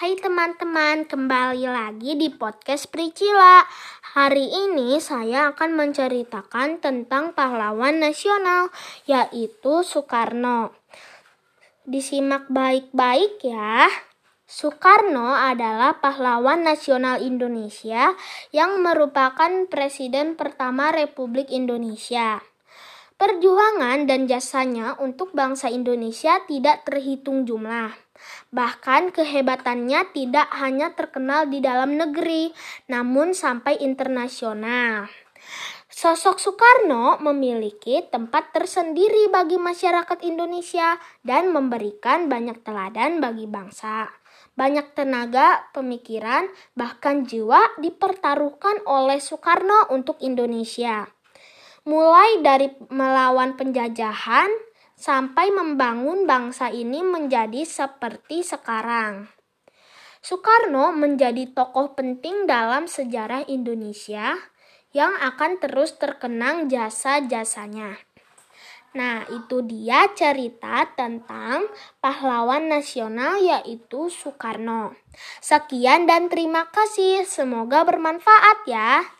Hai teman-teman, kembali lagi di podcast Pricila. Hari ini saya akan menceritakan tentang pahlawan nasional, yaitu Soekarno. Disimak baik-baik ya. Soekarno adalah pahlawan nasional Indonesia yang merupakan presiden pertama Republik Indonesia. Perjuangan dan jasanya untuk bangsa Indonesia tidak terhitung jumlah. Bahkan kehebatannya tidak hanya terkenal di dalam negeri, namun sampai internasional. Sosok Soekarno memiliki tempat tersendiri bagi masyarakat Indonesia dan memberikan banyak teladan bagi bangsa. Banyak tenaga, pemikiran, bahkan jiwa dipertaruhkan oleh Soekarno untuk Indonesia. Mulai dari melawan penjajahan, sampai membangun bangsa ini menjadi seperti sekarang. Soekarno menjadi tokoh penting dalam sejarah Indonesia yang akan terus terkenang jasa-jasanya. Nah, itu dia cerita tentang pahlawan nasional yaitu Soekarno. Sekian dan terima kasih. Semoga bermanfaat ya.